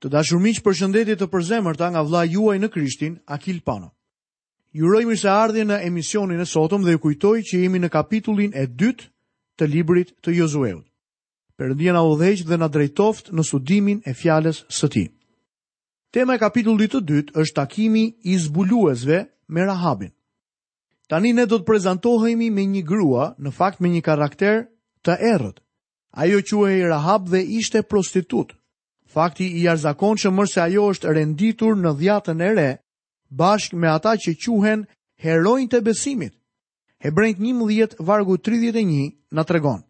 Të dashur miq, përshëndetje të përzemërta nga vlla juaj në Krishtin, Akil Pano. Ju uroj mirëseardhje në emisionin e sotëm dhe ju kujtoj që jemi në kapitullin e dytë të librit të Jozueut. Perëndia na udhëheqtë dhe na drejtoftë në studimin e fjalës së tij. Tema e kapitullit të dytë është takimi i zbuluesve me Rahabin. Tani ne do të prezantohemi me një grua, në fakt me një karakter të errët. Ajo quhej Rahab dhe ishte prostitutë. Fakti i jashtëzakonshëm është se ajo është renditur në Dhiatën e Re bashkë me ata që quhen heronjtë e besimit. Hebrenjtë 11 vargu 31 na tregon.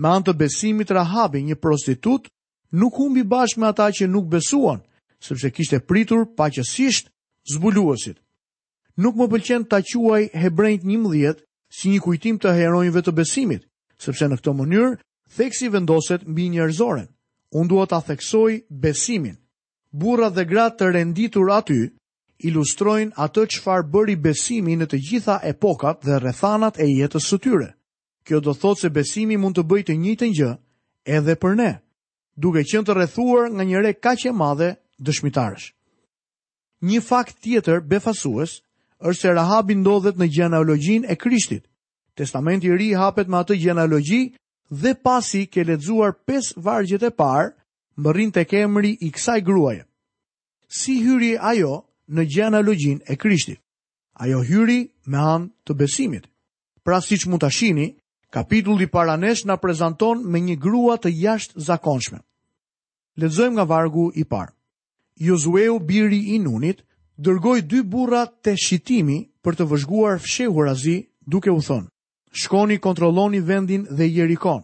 Me anë të besimit Rahabi, një prostitutë, nuk humbi bashkë me ata që nuk besuan, sepse kishte pritur paqësisht zbuluesit. Nuk më pëlqen ta quaj Hebrenjtë njëmbëdhjetë si një kujtim të heronjve të besimit, sepse në këtë mënyrë theksi vendoset mbi njerëzoren. Unë dua ta theksoj besimin. Burrat dhe gratë të renditur aty ilustrojnë atë çfarë bëri besimi në të gjitha epokat dhe rrethanat e jetës së tyre. Kjo do të thotë se besimi mund të bëjë të njëjtën gjë edhe për ne, duke qenë të rrethuar nga një re kaq e madhe dëshmitarësh. Një fakt tjetër befasues është se Rahabi ndodhet në gjenealogjinë e Krishtit. Testamenti i Ri hapet me atë gjenealogji dhe pasi ke lexuar pesë vargjet e parë, mbërrin tek emri i kësaj gruaje. Si hyri ajo në gjenealogjinë e Krishtit? Ajo hyri me anë të besimit. Pra siç mund ta shihni, kapitulli para nesh na prezanton me një grua të jashtëzakonshme. Lexojmë nga vargu i parë. Jozueu biri i Nunit dërgoi dy burra te Shitimi për të vëzhguar fshehurazi, duke u thënë, Shkoni kontrolloni vendin dhe Jerikon.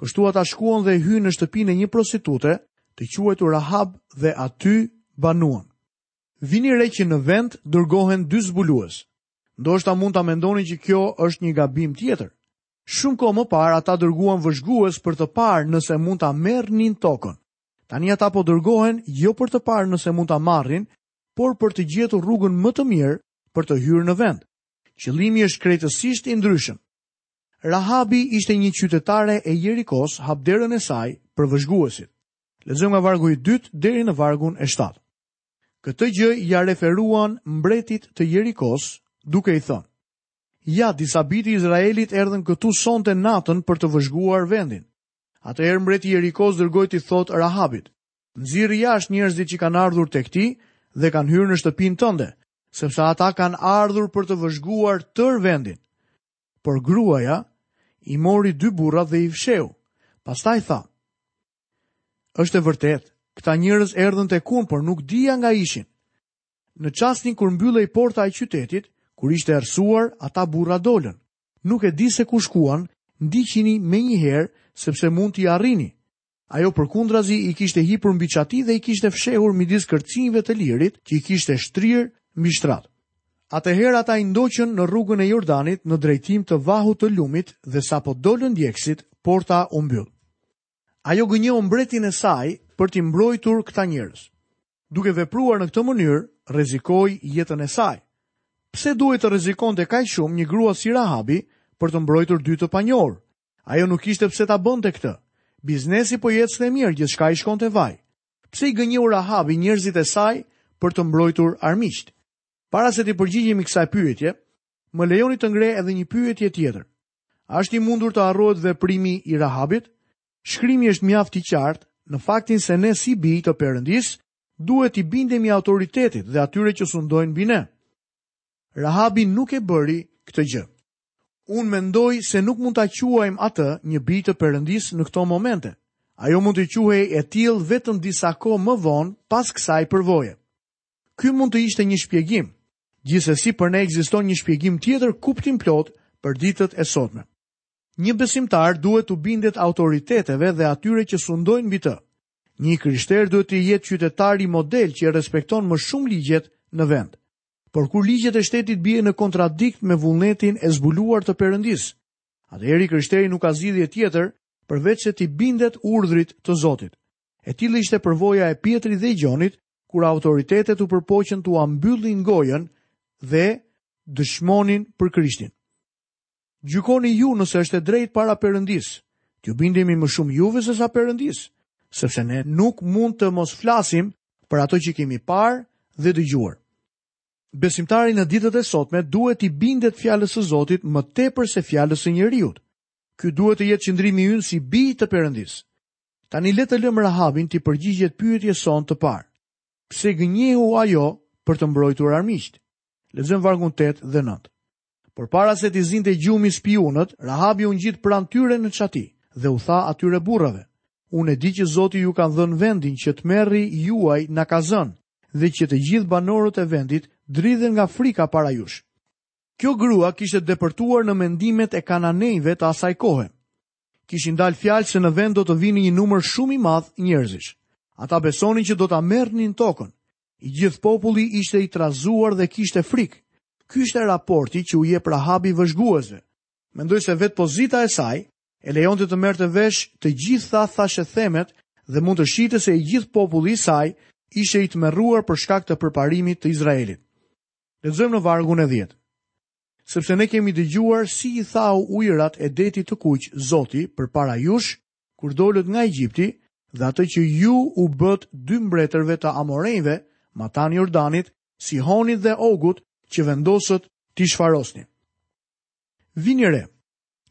Kështu ata shkuan dhe hynë në shtëpinë e një prostitute, të quajtur Rahab dhe aty banuan. Vini re që në vend dërgohen dy zbulues. Ndoshta mund ta mendoni që kjo është një gabim tjetër. Shumë kohë më parë ata dërguan vëzhgues për të parë nëse mund ta merrnin tokën. Tani ata po dërgohen jo për të parë nëse mund ta marrin, por për të gjetur rrugën më të mirë për të hyrë në vend. Qëllimi është krejtësisht i ndryshëm. Rahabi ishte një qytetare e Jerikos hap derën e saj për vëzhguesit. Lexojmë nga vargu i dytë deri në vargun e shtatë. Këtë gjë ia referuan mbretit të Jerikos duke i thënë: Ja, disa bij të Izraelit erdhën këtu sonte natën për të vëzhguar vendin. Atëherë mbreti i Jerikos dërgoi t'i thotë Rahabit: Nxirri jashtë njerëzit që kanë ardhur tek ti dhe kanë hyrë në shtëpinë tënde, sepse ata kanë ardhur për të vëzhguar tërë vendin. Por gruaja i mori dy burrat dhe i fsheu. Pastaj tha: Është e vërtetë, këta njerëz erdhën tek unë, por nuk dija nga ishin. Në çastin kur mbyllej porta e qytetit, kur ishte errësuar, ata burra dolën. Nuk e di se ku shkuan, ndiqini menjëherë sepse mund t'i arrini. Ajo përkundrazi i kishte hipur mbi çati dhe i kishte fshehur midis kërcinjve të lirit që i kishte shtrirë mbi shtrat. Atëherë ata i ndoqën në rrugën e Jordanit në drejtim të vahut të lumit dhe sapo dolën ndjekësit, porta u mbyll. Ajo gënjeu mbretin e saj për t'i mbrojtur këta njerëz. Duke vepruar në këtë mënyrë, rrezikoi jetën e saj. Pse duhej të rrezikonte kaq shumë një grua si Rahabi për të mbrojtur dy të panjohur? Ajo nuk kishte pse ta bënte këtë. Biznesi po i ecte mirë, gjithçka i shkonte vaj. Pse i gënjeu Rahabi njerëzit e saj për të mbrojtur armiqtë? Para se t'i përgjigjemi kësaj pyetje, më lejoni të ngre edhe një pyetje tjetër. A është e mundur të harrohet veprimi i Rahabit? Shkrimi është mjaft i qartë në faktin se ne si bij të Perëndisë duhet t'i bindemi autoritetit dhe atyre që sundojnë mbi ne. Rahabi nuk e bëri këtë gjë. Unë mendoj se nuk mund ta quajmë atë një bijë të Perëndisë në këto momente. Ajo mund të quhej e tillë vetëm disa kohë më vonë pas kësaj përvoje. Ky mund të ishte një shpjegim. Gjithsesi për ne ekziston një shpjegim tjetër kuptimplotë për ditët e sotme. Një besimtar duhet t'u bindet autoriteteve dhe atyre që sundojnë mbi të. Një i krishterë duhet të jetë qytetari model që respekton më shumë ligjet në vend. Por kur ligjet e shtetit bien në kontradiktë me vullnetin e zbuluar të Perëndisë, atëherë i krishteri nuk ka zgjidhje tjetër përveç se t'i bindet urdhrit të Zotit. E tillë ishte përvoja e Pjetrit dhe Gjonit kur autoritetet u përpoqën t'ua mbyllin gojën dhe dëshmonin për Krishtin. Gjykoni ju nëse është e drejtë para Perëndisë t'ju bindemi më shumë juve se sa Perëndisë, sepse ne nuk mund të mos flasim për ato që kemi parë dhe dëgjuar. Besimtari në ditët e sotme duhet t'i bindet fjalës së Zotit më tepër se fjalës së njeriut. Ky duhet të jetë qëndrimi ynë si bij të Perëndisë. Tani le të lëmë Rahabin t'i përgjigjet pyetjes sonë të parë. Pse gënjeu ajo për të mbrojtur armiqtë? Lexojmë vargun 8 dhe 9. Përpara se t'i zinte gjumi spiunët, Rahabi u ngjit pranë tyre në çati dhe u tha atyre burrave: Unë e di që Zoti ju ka dhënë vendin që tmerri juaj na ka zënë dhe që të gjithë banorët e vendit dridhen nga frika para jush. Kjo grua kishte depërtuar në mendimet e kananejve të asaj kohe. Kishin dalë fjalë se në vend do të vinte një numër shumë i madh njerëzish. Ata besonin që do ta merrnin tokën. I gjithë populli ishte i trazuar dhe kishte frikë. Ky ishte raporti që u jep Rahabi vëzhguesve. Mendoj se vetë pozita e saj e lejonte të merrte vesh të gjitha thashethemet dhe mund të shihte se i gjithë populli i saj ishte i tmerruar për shkak të përparimit të Izraelit. Lexojmë në vargun e 10. Sepse ne kemi dëgjuar si i thau ujërat e detit të kuq Zoti përpara jush kur dolët nga Egjipti, dhe atë që ju u bëtë dy mbretërve të Amorejve, matanë Jordanit, Sihonit dhe Ogut, që vendosët t'i shfarosni. Vini re,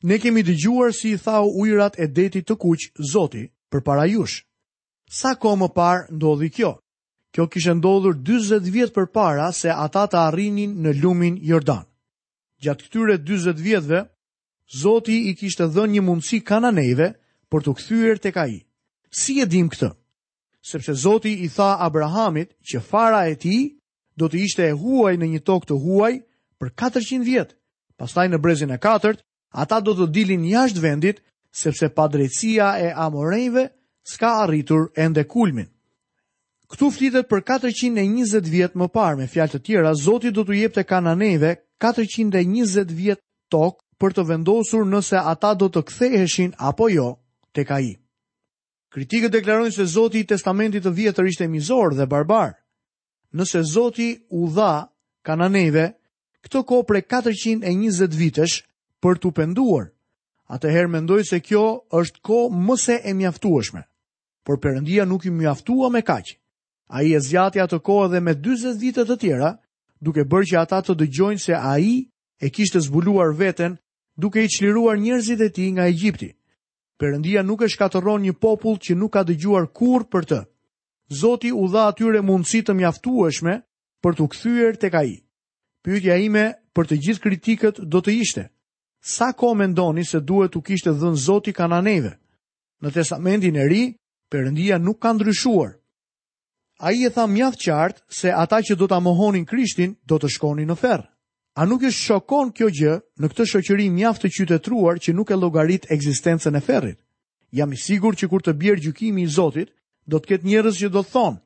ne kemi dëgjuar si i thau ujërat e detit të kuq Zoti përpara jush. Sa kohë më parë ndodhi kjo? Kjo kishte ndodhur 40 vjet përpara se ata të arrinin në lumin Jordan. Gjatë këtyre 40 vjetëve, Zoti u kishte dhënë një mundësi kananejve për t'u kthyer tek ai. Si e dimë këtë? Sepse Zoti i tha Abrahamit që fara e tij do të ishte e huaj në një tokë të huaj për 400 vjet. Pastaj në brezin e katërt, ata do të dilin jashtë vendit sepse padrejtësia e amorejve s'ka arritur ende kulmin. Këtu flitet për 420 vjet më parë, me fjalë të tjera, Zoti do t'u jepte kananejve 420 vjet kohë për të vendosur nëse ata do të ktheheshin apo jo tek ai. Kritikët deklarojnë se Zoti i Testamentit të Vjetër ishte mizor dhe barbar. Nëse Zoti u dha kananejve këtë kohë prej 420 vitesh për t'u penduar, atëherë mendoj se kjo është kohë më se e mjaftueshme. Por Perëndia nuk u mjaftua me kaq. Ai e zgjati atë kohë edhe me 40 vite të tjera, duke bërë që ata të dëgjojnë se ai e kishte zbuluar veten duke i çliruar njerëzit e tij nga Egjipti. Perëndia nuk e shkatërron një popull që nuk ka dëgjuar kurrë për të. Zoti u dha atyre mundësi të mjaftueshme për t'u kthyer tek ai. Pyetja ime për të gjithë kritikët do të ishte: Sa kohë mendoni se duhet t'u kishte dhënë Zoti Kananejve? Në Testamentin e Ri, Perëndia nuk ka ndryshuar. Ai e tha mjaft qartë se ata që do ta mohonin Krishtin do të shkonin në ferr. A nuk ju shokon kjo gjë në këtë shoqëri mjaft të qytetruar që nuk e llogarit ekzistencën e ferrit? Jam i sigurt që kur të bjerë gjykimi i Zotit, do të ketë njerëz që do të thonë: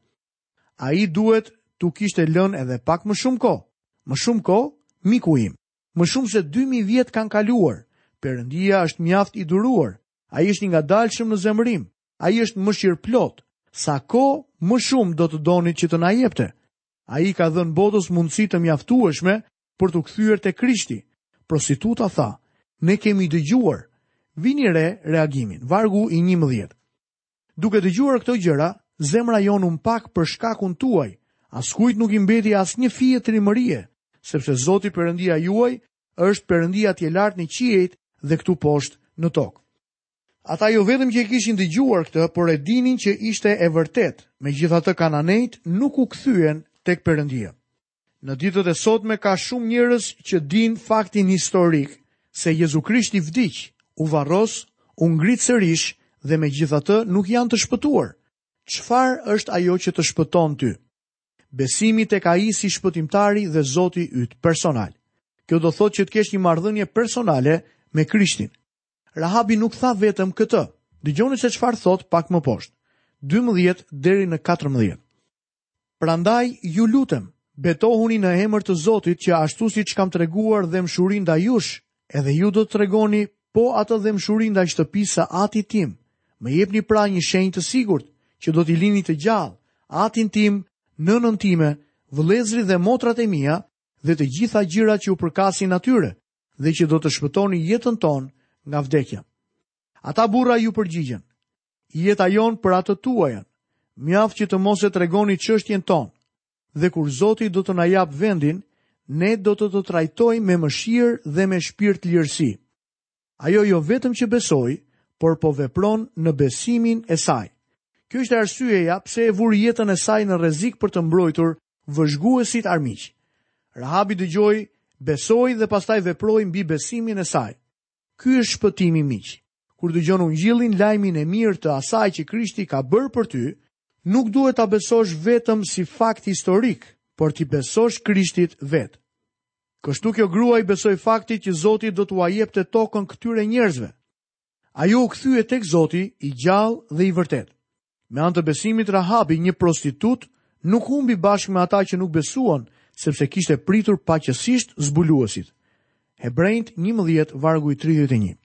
Ai duhet t'u kishte lënë edhe pak më shumë kohë. Më shumë kohë, miku im. Më shumë se 2000 vjet kanë kaluar. Perëndia është mjaft i duruar. Ai është i ngadalshëm në zemërim. Ai është mëshirëplotë. Sa kohë më shumë do të donit që të na jepte? Ai i ka dhënë botës mundësi të mjaftueshme për t'u kthyer te Krishti. Prostituta tha, ne kemi dëgjuar, vini re reagimin, vargu i njëmbëdhjetë. Duke dëgjuar këto gjëra, zemra jonë u mpak për shkakun tuaj, askujt nuk i mbeti asnjë fije trimërie, sepse Zoti Perëndia juaj është Perëndia atje lart në qiejt dhe këtu poshtë në tokë. Ata jo vetëm që e kishin dëgjuar këtë, por e dinin që ishte e vërtetë, megjithatë kananejtë nuk u kthyen tek Perëndia. Në ditët e sotme ka shumë njerëz që dinë faktin historik se Jezu Krishti vdiq, u varros, u ngrit sërish dhe megjithatë nuk janë të shpëtuar. Çfarë është ajo që të shpëton ty? Besimi tek Ai si shpëtimtari dhe Zoti yt personal. Kjo do thotë që të kesh një marrëdhënie personale me Krishtin. Rahabi nuk tha vetëm këtë. Dëgjoni se çfarë thotë pak më poshtë. 12 deri në 14. Prandaj ju lutem, betohuni në emër të Zotit që ashtu siç kam treguar dhembshuri ndaj jush, edhe ju do të tregoni po atë dhembshuri ndaj shtëpisë së atit tim. Më jepni pra një shenjë të sigurt që do t'i lini të gjallë atin tim, nënën time, vëllezërit dhe motrat e mia dhe të gjitha gjërat që u përkasin atyre, dhe që do të shpëtoni jetën tonë nga vdekja. Ata burra iu përgjigjën, jeta jonë për atë tuajën, mjaft që të mos e tregoni çështjen tonë, dhe kur Zoti do të na japë vendin, ne do të të trajtojmë me mëshirë dhe me shpirtmirësi. Ajo jo vetëm që besoi, por po vepron në besimin e saj. Kjo është arsyeja pse e vuri jetën e saj në rrezik për të mbrojtur vëzhguesit armiq. Rahabi dëgjoi, besoi dhe pastaj veproi mbi besimin e saj. Ky është shpëtimi, miq. Kur dëgjon ungjillin, lajmin e mirë të asaj që Krishti ka bërë për ty, nuk duhet ta besosh vetëm si fakt historik, por t'i besosh Krishtit vetë. Kështu kjo grua i besoi faktit që Zoti do t'ua jepte tokën këtyre njerëzve. Ajo u kthye tek Zoti i gjallë dhe i vërtetë. Me anë të besimit Rahabi, një prostitutë, nuk humbi bashkë me ata që nuk besuan, sepse kishte pritur paqësisht zbuluesit. Hebrejt 11 vargu i 31.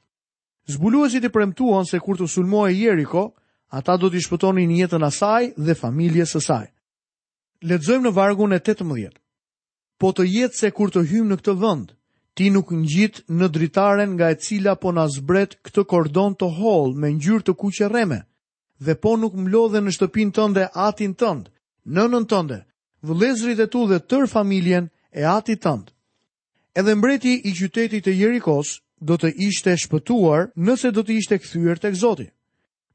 Zbuluesit i premtuan se kur të sulmohej Jeriko, ata do t'i shpëtonin jetën asaj dhe familjes së saj. Lexojmë në vargun e 18. Po të jetë se kur të hyjmë në këtë vend, ti nuk ngjit në dritaren nga e cila po na zbret këtë kordon të hollë me ngjyrë të kuqerreme, dhe po nuk mblodhe në shtëpinë tënde atin tënd, nënën tënde, vëllezërit e tu dhe tërë familjen e atit tënd. Edhe mbreti i qytetit të Jerikos do të ishte shpëtuar nëse do të ishte kthyer tek Zoti.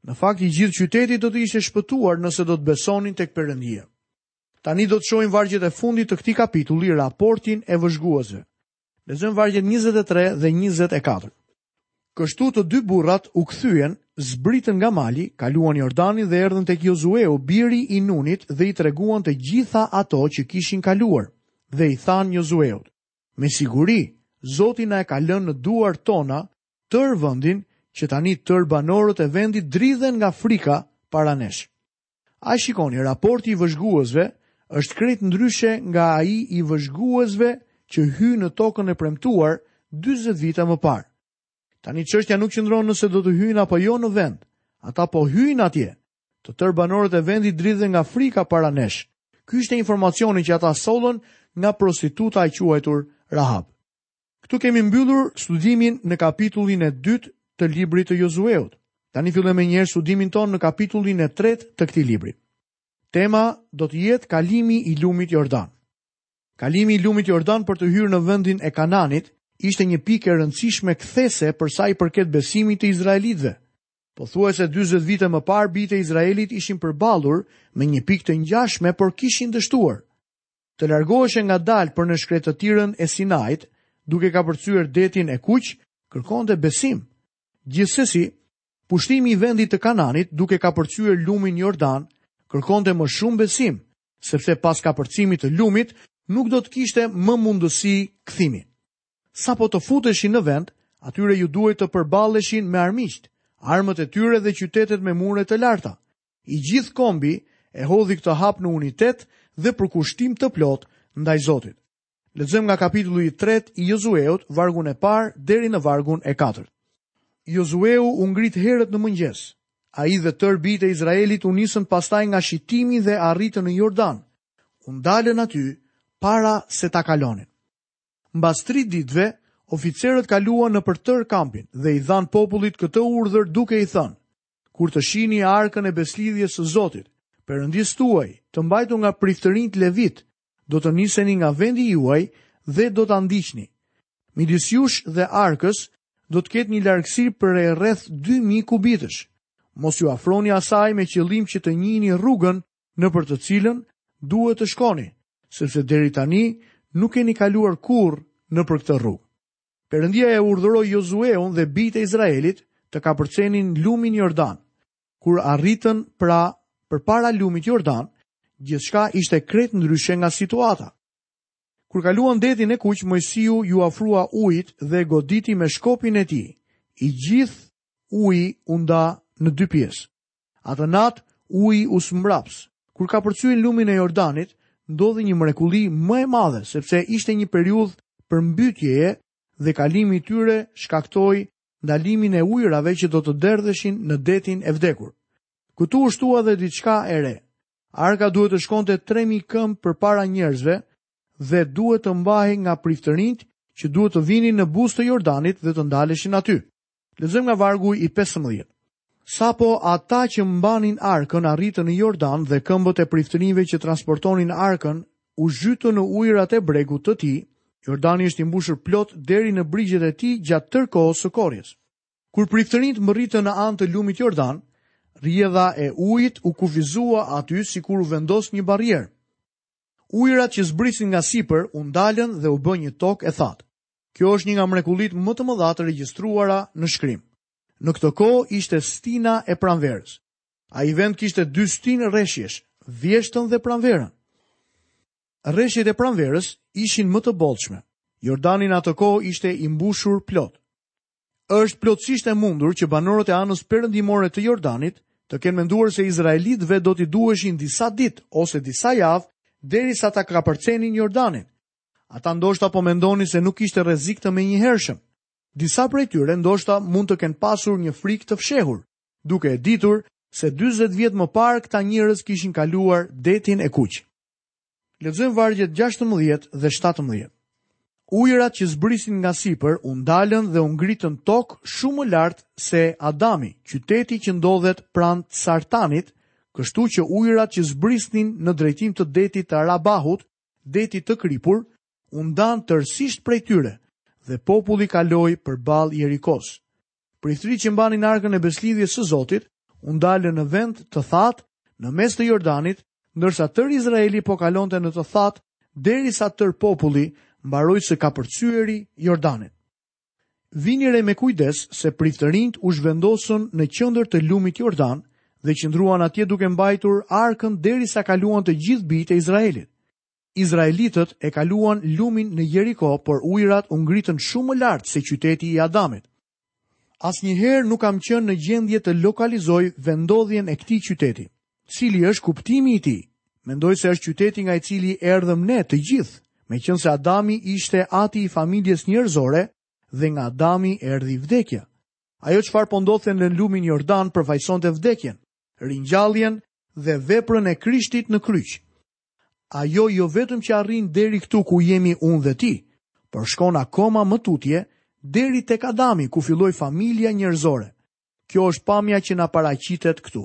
Në fakt i gjithë qyteti do të ishte shpëtuar nëse do të besonin tek Perëndia. Tani do të shohim vargjet e fundit të këtij kapitulli, raportin e vëzhguesve. Lexojmë vargjet 23 dhe 24. Kështu të dy burrat u kthyen, zbritën nga mali, kaluan Jordanin dhe erdhën tek Jozueu, biri i Nunit, dhe i treguan të gjitha ato që kishin kaluar. Dhe i thanë Jozueut: Me siguri, Zoti na e ka lënë në duar tona tërë vendin, që tani tërë banorët e vendit dridhen nga frika para nesh. A shikoni, raporti i vëzhguesve është krejt ndryshe nga ai i vëzhguesve që hynë në tokën e premtuar 40 vite më parë. Tani çështja nuk qëndron nëse do të hyjnë apo jo në vend. Ata po hyjnë atje. Të tërë banorët e vendit dridhen nga frika para nesh. Ky ishte informacioni që ata sollën nga prostituta e quajtur Rahab. Këtu kemi mbyllur studimin në kapitullin e dytë të librit të Jozueut. Tani fillojmë menjëherë studimin tonë në kapitullin e tretë të këtij libri. Tema do të jetë kalimi i lumit Jordan. Kalimi i lumit Jordan për të hyrë në vendin e Kananit ishte një pikë e rëndësishme kthese për sa i përket besimit të izraelitëve. Pothuajse 40 vite më parë bijtë e Izraelit ishin përballur me një pikë të ngjashme por kishin dështuar. Të largoheshe ngadalë për në shkretëtirën e Sinait, duke kapërcyer Detin e Kuq, kërkonte besim. Gjithsesi, pushtimi i vendit të Kananit, duke kapërcyer lumin Jordan, kërkonte më shumë besim, sepse pas kapërcimit të lumit, nuk do të kishte më mundësi kthimi. Sapo të futeshin në vend, atyre iu duhej të përballeshin me armiqtë, armët e tyre dhe qytetet me mure të larta, I gjithë kombi e hodhi këtë hap në unitet dhe përkushtim të plotë ndaj Zotit. Lexojmë nga kapitulli i 3 i Jozueut, vargun e parë deri në vargun e 4. Jozueu u ngrit herët në mëngjes. Ai dhe tërë bijtë e Izraelit u nisën pastaj nga Shitimi dhe arritën në Jordan. U ndalën aty para se ta kalonin. Mbas 3 ditëve, oficerët kaluan nëpër tërë kampin dhe i dhanë popullit këtë urdhër duke i thënë: Kur të shihni arkën e besëlidhjes së Zotit, Perëndisë tuaj, të mbajtur nga priftërinjtë levitë, do të niseni nga vendi juaj dhe do ta ndiqni. Midis jush dhe arkës do të ketë një largësi prej rreth 2000 kubitësh. Mos iu afroni asaj me qëllim që të njihni rrugën nëpër të cilën duhet të shkoni, sepse deri tani nuk keni kaluar kurrë nëpër këtë rrugë. Perëndia e urdhëroi Jozueun dhe bijtë e Izraelit të kapërcenin lumin Jordan. Kur arritën pra përpara lumit Jordan, gjithçka ishte krejt ndryshe nga situata kur kaluan Detin e Kuq. Moisiu iu afrua ujit dhe goditi me shkopin e tij. I gjithë uji u nda në dy pjesë. Atë natë, uji u zmbraps. Kur kapërcyen lumin e Jordanit, ndodhi një mrekulli më e madhe, sepse ishte një periudhë përmbytjeje dhe kalimi i tyre shkaktoi ndalimin e ujërave që do të derdheshin në Detin e Vdekur. Këtu u shtua dhe diçka e re. Arka duhet të shkonte 3000 këmbë përpara njerëzve dhe duhet të mbahej nga priftërinjtë që duhet të vinin në buzë të Jordanit dhe të ndaleshin aty. Lexojmë nga vargu i 15. Sapo ata që mbanin arkën arritën në Jordan dhe këmbët e priftërinjve që transportonin arkën u zhytën në ujërat e bregut të tij, Jordani është i mbushur plot deri në brigjet e tij gjatë tërë kohës së korrjes. Kur priftërinjtë mbërritën në anë të lumit Jordan, rrjedha e ujit u kufizua aty sikur u vendos një barrierë. Ujërat që zbrisin nga sipër u ndalën dhe u bë një tokë e thatë. Kjo është një nga mrekullitë më të mëdha të regjistruara në shkrim. Në këtë kohë ishte stina e pranverës. Ai vend kishte dy stinë reshjesh, vjeshtën dhe pranverën. Reshjet e pranverës ishin më të bollshme. Jordani në atë kohë ishte i mbushur plot. Është plotësisht e mundur që banorët e anës perëndimore të Jordanit të kenë menduar se izraelitëve do t'u duheshin disa ditë ose disa javë derisa ta kapërcenin Jordanin, Ata ndoshta po mendonin se nuk kishte rrezik të menjëhershëm. Disa prej tyre ndoshta mund të kenë pasur një frikë të fshehur, duke e ditur se 40 vjet më parë këta njerëz kishin kaluar detin e kuq. Lexojmë vargjet 16 dhe 17. Ujërat që zbrisin nga sipër u ndalën dhe u ngritën tog shumë më lart se Adami, qyteti që ndodhet pranë Sartanit, kështu që ujërat që zbrisnin në drejtim të detit të Arabahut Detit të kripur u ndanë tërësisht prej tyre dhe populli kaloi përballë Jerikos. Priftërinjtë që mbanin arkën e besëlidhjes së Zotit u ndalën në vend të thatë në mes të Jordanit, ndërsa tërë Izraeli po kalonte në të thatë derisa tërë populli mbaroi së kapërcyeri Jordanin. Vini re me kujdes se priftërinjtë u zhvendosën në qendër të lumit Jordan dhe qëndruan atje duke mbajtur arkën derisa kaluan të gjithë bijtë e Izraelit. Izraelitët e kaluan lumin në Jeriko, por ujërat u ngritën shumë më lart se qyteti i Adamit. Asnjëherë nuk kam qenë në gjendje të lokalizoj vendndodhjen e këtij qyteti. Cili është kuptimi i tij? Mendoj se është qyteti nga i cili erdhëm ne të gjithë, meqenëse Adami ishte ati i familjes njerëzore dhe nga Adami erdhi vdekja. Ajo çfarë po ndodhte në lumin Jordan përfaqësonte vdekjen, ringjalljen dhe veprën e Krishtit në kryq. Ajo jo vetëm që arrin deri këtu ku jemi unë dhe ti, por shkon akoma më tutje deri tek Adami ku filloi familja njerëzore. Kjo është pamja që na paraqitet këtu.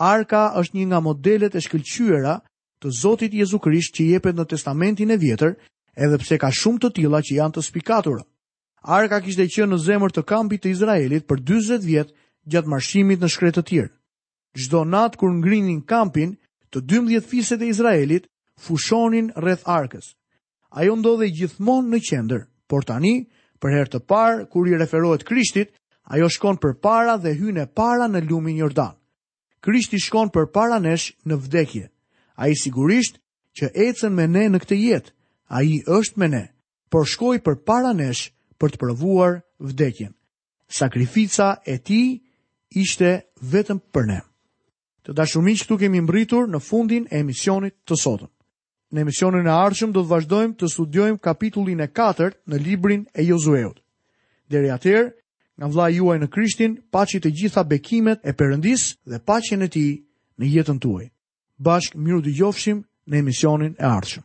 Arka është një nga modelet e shkëlqyera të Zotit Jezu Krisht që jepet në Testamentin e Vjetër, edhe pse ka shumë të tilla që janë të spikatura. Arka kishte qenë në zemër të kampit të Izraelit për 40 vjet gjatë marshimit në shkretëtirë. Çdo natë kur ngrinin kampin, të 12 fiset e Izraelit fushonin rreth arkës. Ajo ndodhej gjithmonë në qendër, por tani, për herë të parë, kur i referohet Krishtit, ajo shkon përpara dhe hyn e para në lumin Jordan. Krishti shkon përpara nesh në vdekje. Ai sigurisht që ecën me ne në këtë jetë. Ai është me ne, por shkoi përpara nesh për të provuar vdekjen. Sakrifica e tij ishte vetëm për ne. Të dashur miq, këtu kemi mbërritur në fundin e emisionit të sotëm. Në emisionin e ardhshëm do të vazhdojmë të studiojmë kapitullin e 4 në librin e Jozueut. Deri atëherë, nga vëllai juaj në Krishtin, paçi të gjitha bekimet e Perëndisë dhe paqen e tij në jetën tuaj. Bashkë mirudëgjofshim në emisionin e ardhshëm.